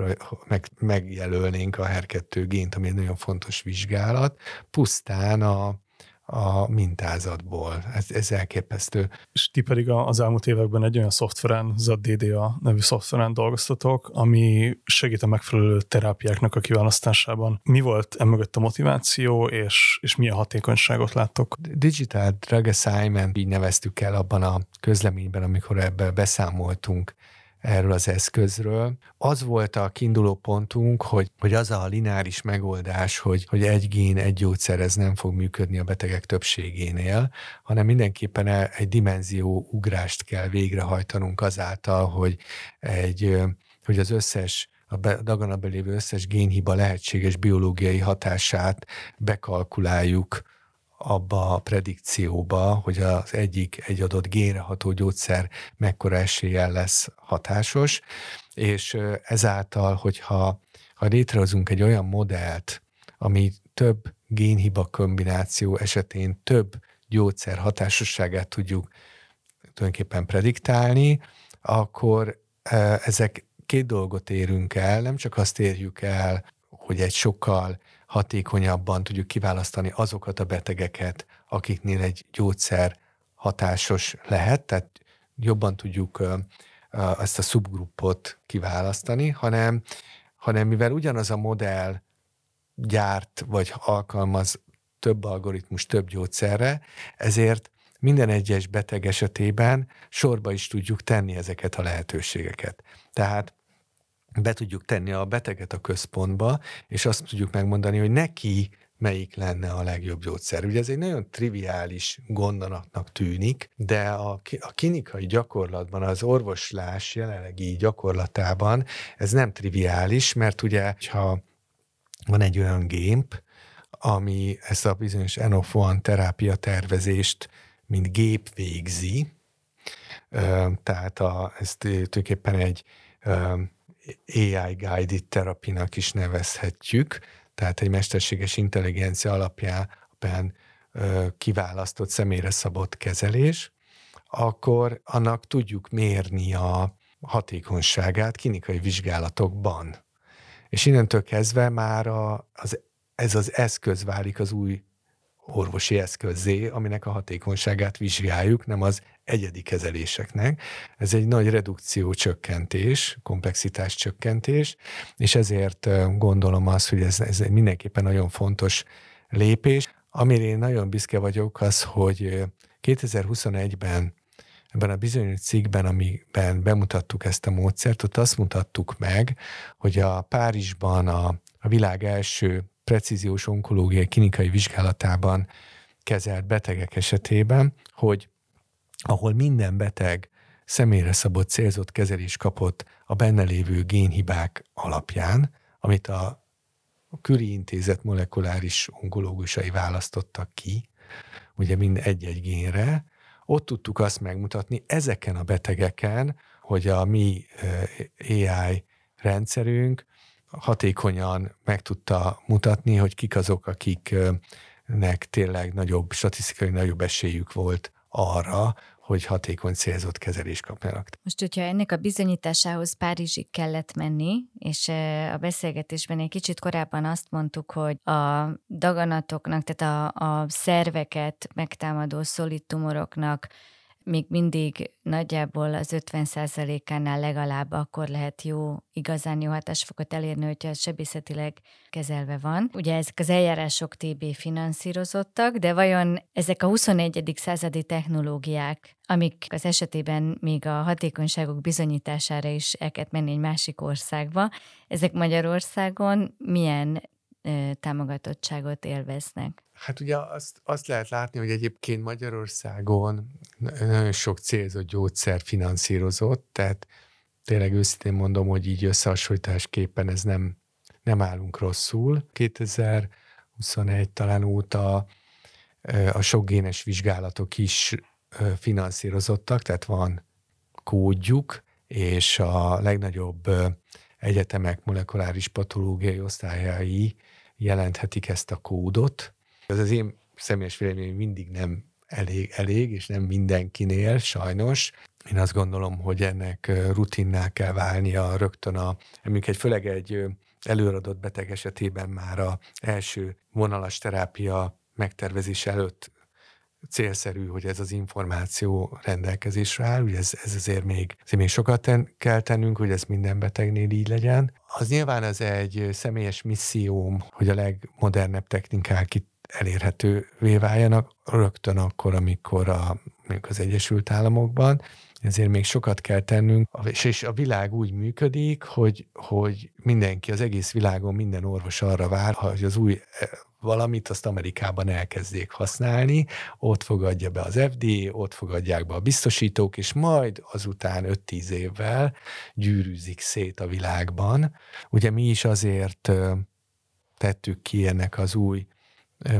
meg, megjelölnénk a HER2 gént, ami egy nagyon fontos vizsgálat, pusztán a, a mintázatból. Ez, ez elképesztő. És ti pedig az elmúlt években egy olyan szoftveren, ZDDA nevű szoftveren dolgoztatok, ami segít a megfelelő terápiáknak a kiválasztásában. Mi volt emögött a motiváció, és, és milyen hatékonyságot láttok? Digital Drug Assignment, így neveztük el abban a közleményben, amikor ebben beszámoltunk erről az eszközről. Az volt a kiinduló pontunk, hogy, hogy az a lineáris megoldás, hogy, hogy egy gén, egy gyógyszer, ez nem fog működni a betegek többségénél, hanem mindenképpen e, egy dimenzió ugrást kell végrehajtanunk azáltal, hogy, egy, hogy az összes a daganatban lévő összes génhiba lehetséges biológiai hatását bekalkuláljuk abba a predikcióba, hogy az egyik egy adott génre ható gyógyszer mekkora eséllyel lesz hatásos, és ezáltal, hogyha ha létrehozunk egy olyan modellt, ami több génhiba kombináció esetén több gyógyszer hatásosságát tudjuk tulajdonképpen prediktálni, akkor ezek két dolgot érünk el, nem csak azt érjük el, hogy egy sokkal hatékonyabban tudjuk kiválasztani azokat a betegeket, akiknél egy gyógyszer hatásos lehet, tehát jobban tudjuk ezt a szubgrupot kiválasztani, hanem, hanem mivel ugyanaz a modell gyárt vagy alkalmaz több algoritmus több gyógyszerre, ezért minden egyes beteg esetében sorba is tudjuk tenni ezeket a lehetőségeket. Tehát be tudjuk tenni a beteget a központba, és azt tudjuk megmondani, hogy neki melyik lenne a legjobb gyógyszer. Ugye ez egy nagyon triviális gondolatnak tűnik, de a, a klinikai gyakorlatban, az orvoslás jelenlegi gyakorlatában ez nem triviális, mert ugye, ha van egy olyan gép, ami ezt a bizonyos NOF1 terápia tervezést, mint gép végzi, tehát a, ez tulajdonképpen egy AI Guided Therapy-nak is nevezhetjük, tehát egy mesterséges intelligencia alapján kiválasztott személyre szabott kezelés, akkor annak tudjuk mérni a hatékonyságát klinikai vizsgálatokban. És innentől kezdve már a, az, ez az eszköz válik az új orvosi eszközé, aminek a hatékonyságát vizsgáljuk, nem az egyedi kezeléseknek. Ez egy nagy redukció csökkentés, komplexitás csökkentés, és ezért gondolom azt, hogy ez, ez mindenképpen nagyon fontos lépés. Amire én nagyon büszke vagyok, az, hogy 2021-ben ebben a bizonyos cikkben, amiben bemutattuk ezt a módszert, ott azt mutattuk meg, hogy a Párizsban a, a világ első precíziós onkológiai klinikai vizsgálatában kezelt betegek esetében, hogy ahol minden beteg személyre szabott célzott kezelés kapott a benne lévő génhibák alapján, amit a Küri Intézet molekuláris onkológusai választottak ki, ugye mind egy-egy génre, ott tudtuk azt megmutatni ezeken a betegeken, hogy a mi AI rendszerünk hatékonyan meg tudta mutatni, hogy kik azok, akiknek tényleg nagyobb, statisztikai nagyobb esélyük volt arra, hogy hatékony célzott kezelést kapjanak. Most, hogyha ennek a bizonyításához Párizsig kellett menni, és a beszélgetésben egy kicsit korábban azt mondtuk, hogy a daganatoknak, tehát a, a szerveket megtámadó szolid tumoroknak még mindig nagyjából az 50%-ánál legalább akkor lehet jó, igazán jó hatásfokot elérni, hogyha sebészetileg kezelve van. Ugye ezek az eljárások TB finanszírozottak, de vajon ezek a 21. századi technológiák, amik az esetében még a hatékonyságok bizonyítására is el menni egy másik országba, ezek Magyarországon milyen támogatottságot élveznek? Hát ugye azt, azt lehet látni, hogy egyébként Magyarországon nagyon sok célzott gyógyszer finanszírozott, tehát tényleg őszintén mondom, hogy így összehasonlításképpen ez nem, nem állunk rosszul. 2021 talán óta a sok génes vizsgálatok is finanszírozottak, tehát van kódjuk, és a legnagyobb egyetemek molekuláris patológiai osztályai jelenthetik ezt a kódot. Ez az én személyes véleményem mindig nem elég, elég, és nem mindenkinél, sajnos. Én azt gondolom, hogy ennek rutinná kell válnia rögtön a, mondjuk egy főleg egy előadott beteg esetében már a első vonalas terápia megtervezés előtt célszerű, hogy ez az információ rendelkezésre áll, ugye ez, ez azért még, azért még sokat ten, kell tennünk, hogy ez minden betegnél így legyen. Az nyilván az egy személyes misszióm, hogy a legmodernebb technikák itt elérhetővé váljanak rögtön akkor, amikor a, mondjuk az Egyesült Államokban, ezért még sokat kell tennünk, és, a világ úgy működik, hogy, hogy mindenki, az egész világon minden orvos arra vár, hogy az új valamit, azt Amerikában elkezdjék használni, ott fogadja be az FDA, ott fogadják be a biztosítók, és majd azután 5-10 évvel gyűrűzik szét a világban. Ugye mi is azért tettük ki ennek az új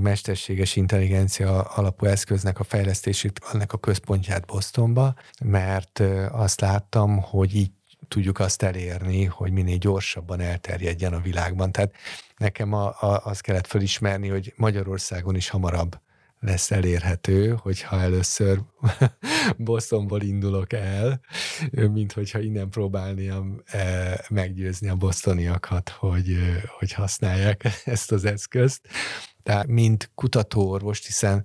mesterséges intelligencia alapú eszköznek a fejlesztését, annak a központját Bostonba, mert azt láttam, hogy így tudjuk azt elérni, hogy minél gyorsabban elterjedjen a világban. Tehát nekem a, a, azt kellett felismerni, hogy Magyarországon is hamarabb lesz elérhető, hogyha először Bostonból indulok el, mint hogyha innen próbálniam e, meggyőzni a bosztoniakat, hogy, hogy használják ezt az eszközt. Tehát mint kutatóorvos, hiszen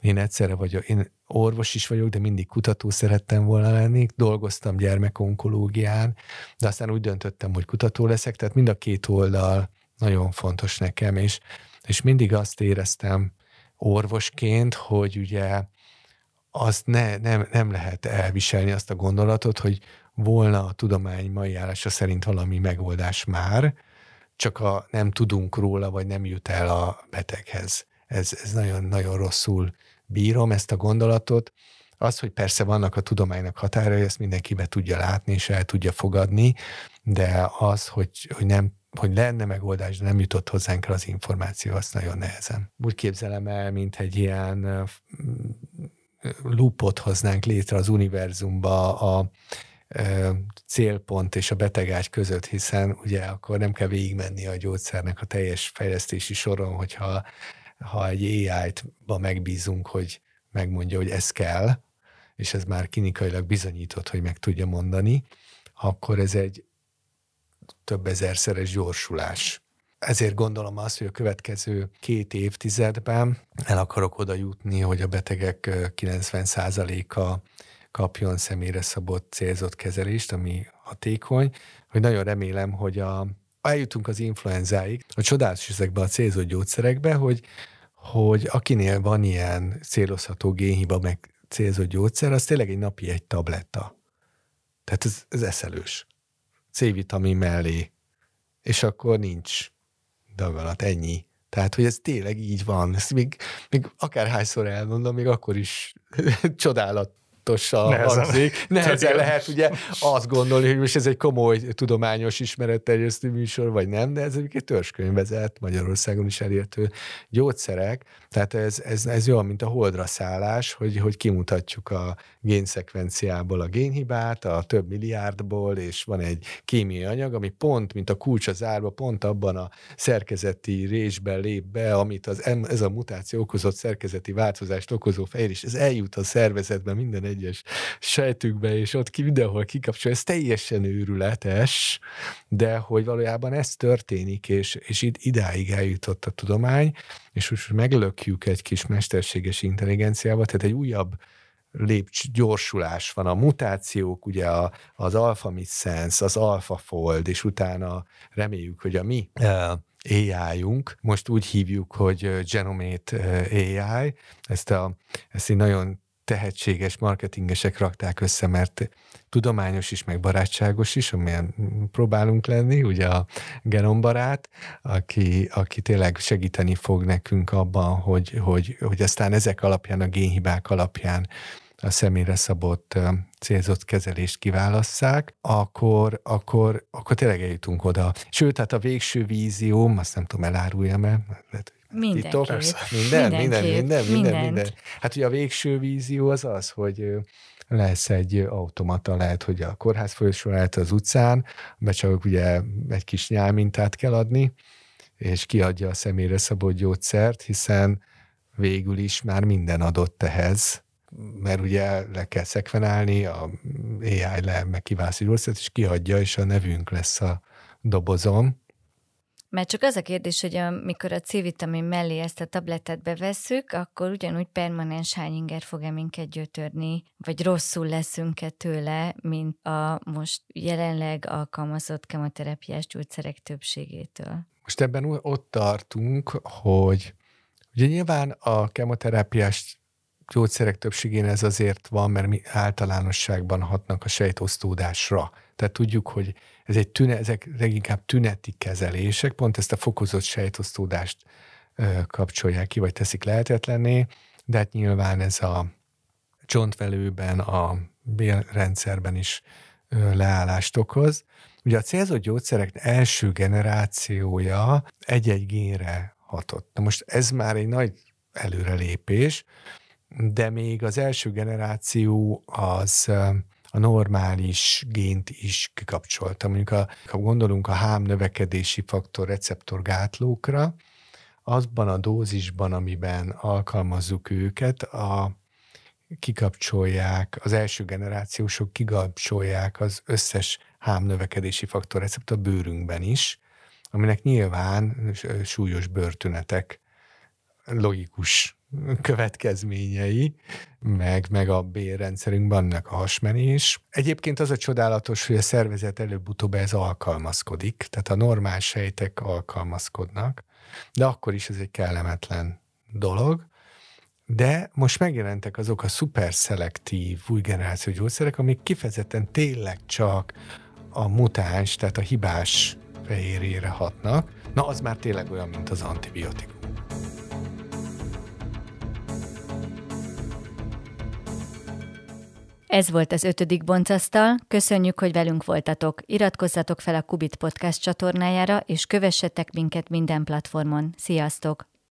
én egyszerre vagyok, én orvos is vagyok, de mindig kutató szerettem volna lenni, dolgoztam gyermekonkológián, de aztán úgy döntöttem, hogy kutató leszek, tehát mind a két oldal nagyon fontos nekem, és, és mindig azt éreztem orvosként, hogy ugye azt ne, nem, nem lehet elviselni azt a gondolatot, hogy volna a tudomány mai állása szerint valami megoldás már, csak a nem tudunk róla, vagy nem jut el a beteghez. Ez, ez nagyon, nagyon rosszul bírom ezt a gondolatot. Az, hogy persze vannak a tudománynak határai, ezt mindenki be tudja látni és el tudja fogadni, de az, hogy, hogy nem hogy lenne megoldás, de nem jutott hozzánk az információ, azt nagyon nehezen. Úgy képzelem el, mint egy ilyen loopot hoznánk létre az univerzumba a célpont és a betegágy között, hiszen ugye akkor nem kell végigmenni a gyógyszernek a teljes fejlesztési soron, hogyha ha egy AI-ba megbízunk, hogy megmondja, hogy ez kell, és ez már klinikailag bizonyított, hogy meg tudja mondani, akkor ez egy több ezerszeres gyorsulás. Ezért gondolom azt, hogy a következő két évtizedben el akarok oda jutni, hogy a betegek 90%-a kapjon személyre szabott célzott kezelést, ami hatékony, hogy nagyon remélem, hogy a, eljutunk az influenzáig, a csodálatos ezekbe a célzott gyógyszerekbe, hogy, hogy akinél van ilyen célozható génhiba, meg célzott gyógyszer, az tényleg egy napi egy tabletta. Tehát ez, ez eszelős. C-vitamin mellé. És akkor nincs dagalat, ennyi. Tehát, hogy ez tényleg így van. Ezt még, még akárhányszor elmondom, még akkor is csodálat tudatosan nehezen. hangzik. Nehezen lehet ugye azt gondolni, hogy most ez egy komoly tudományos ismeretterjesztő műsor, vagy nem, de ez egy törzskönyvezett, Magyarországon is elértő gyógyszerek. Tehát ez, ez, ez olyan, mint a holdra szállás, hogy, hogy kimutatjuk a génszekvenciából a génhibát, a több milliárdból, és van egy kémiai anyag, ami pont, mint a kulcs az árba, pont abban a szerkezeti résben lép be, amit az, ez a mutáció okozott szerkezeti változást okozó fejlés, ez eljut a szervezetbe minden egyes sejtükbe, és ott ki mindenhol kikapcsol. Ez teljesen őrületes, de hogy valójában ez történik, és, és itt idáig eljutott a tudomány, és most meglökjük egy kis mesterséges intelligenciával, tehát egy újabb lépcs, gyorsulás van. A mutációk, ugye a, az alfa missense, az alfa fold, és utána reméljük, hogy a mi uh, AI-unk, most úgy hívjuk, hogy Genomate AI, ezt, a, ezt egy nagyon tehetséges marketingesek rakták össze, mert tudományos is, meg barátságos is, amilyen próbálunk lenni, ugye a genombarát, aki, aki tényleg segíteni fog nekünk abban, hogy, hogy, hogy aztán ezek alapján, a génhibák alapján a személyre szabott célzott kezelést kiválasszák, akkor, akkor, akkor tényleg eljutunk oda. Sőt, hát a végső vízióm, azt nem tudom, eláruljam-e, Mindenképp. Minden, minden, minden, minden, minden. Hát ugye a végső vízió az az, hogy lesz egy automata, lehet, hogy a kórház folyosó, lehet az utcán, be csak ugye egy kis nyálmintát kell adni, és kiadja a személyre szabott gyógyszert, hiszen végül is már minden adott ehhez, mert ugye le kell szekvenálni, a AI le meg kivászi gyógyszert, és kiadja, és a nevünk lesz a dobozom, mert csak az a kérdés, hogy amikor a C-vitamin mellé ezt a tabletet bevesszük, akkor ugyanúgy permanens hányinger fog-e minket gyötörni, vagy rosszul leszünk-e tőle, mint a most jelenleg alkalmazott kemoterápiás gyógyszerek többségétől. Most ebben ott tartunk, hogy ugye nyilván a kemoterápiás gyógyszerek többségén ez azért van, mert mi általánosságban hatnak a sejtosztódásra. Tehát tudjuk, hogy ez egy tüne, ezek leginkább tüneti kezelések, pont ezt a fokozott sejtosztódást kapcsolják ki, vagy teszik lehetetlenné, de hát nyilván ez a csontvelőben, a bélrendszerben is leállást okoz. Ugye a célzott gyógyszerek első generációja egy-egy génre hatott. Na most ez már egy nagy előrelépés, de még az első generáció az a normális gént is kikapcsolta. Mondjuk, a, ha gondolunk a hám növekedési faktor receptor gátlókra, azban a dózisban, amiben alkalmazzuk őket, a, kikapcsolják, az első generációsok kikapcsolják az összes hám növekedési faktor receptor a bőrünkben is, aminek nyilván súlyos bőrtünetek logikus következményei, meg, meg a bérrendszerünkben annak a hasmenés. Egyébként az a csodálatos, hogy a szervezet előbb-utóbb ez alkalmazkodik, tehát a normál sejtek alkalmazkodnak, de akkor is ez egy kellemetlen dolog. De most megjelentek azok a szuper szelektív új generáció gyógyszerek, amik kifejezetten tényleg csak a mutáns, tehát a hibás fehérjére hatnak. Na, az már tényleg olyan, mint az antibiotikum. Ez volt az ötödik boncasztal. Köszönjük, hogy velünk voltatok. Iratkozzatok fel a Kubit Podcast csatornájára, és kövessetek minket minden platformon. Sziasztok!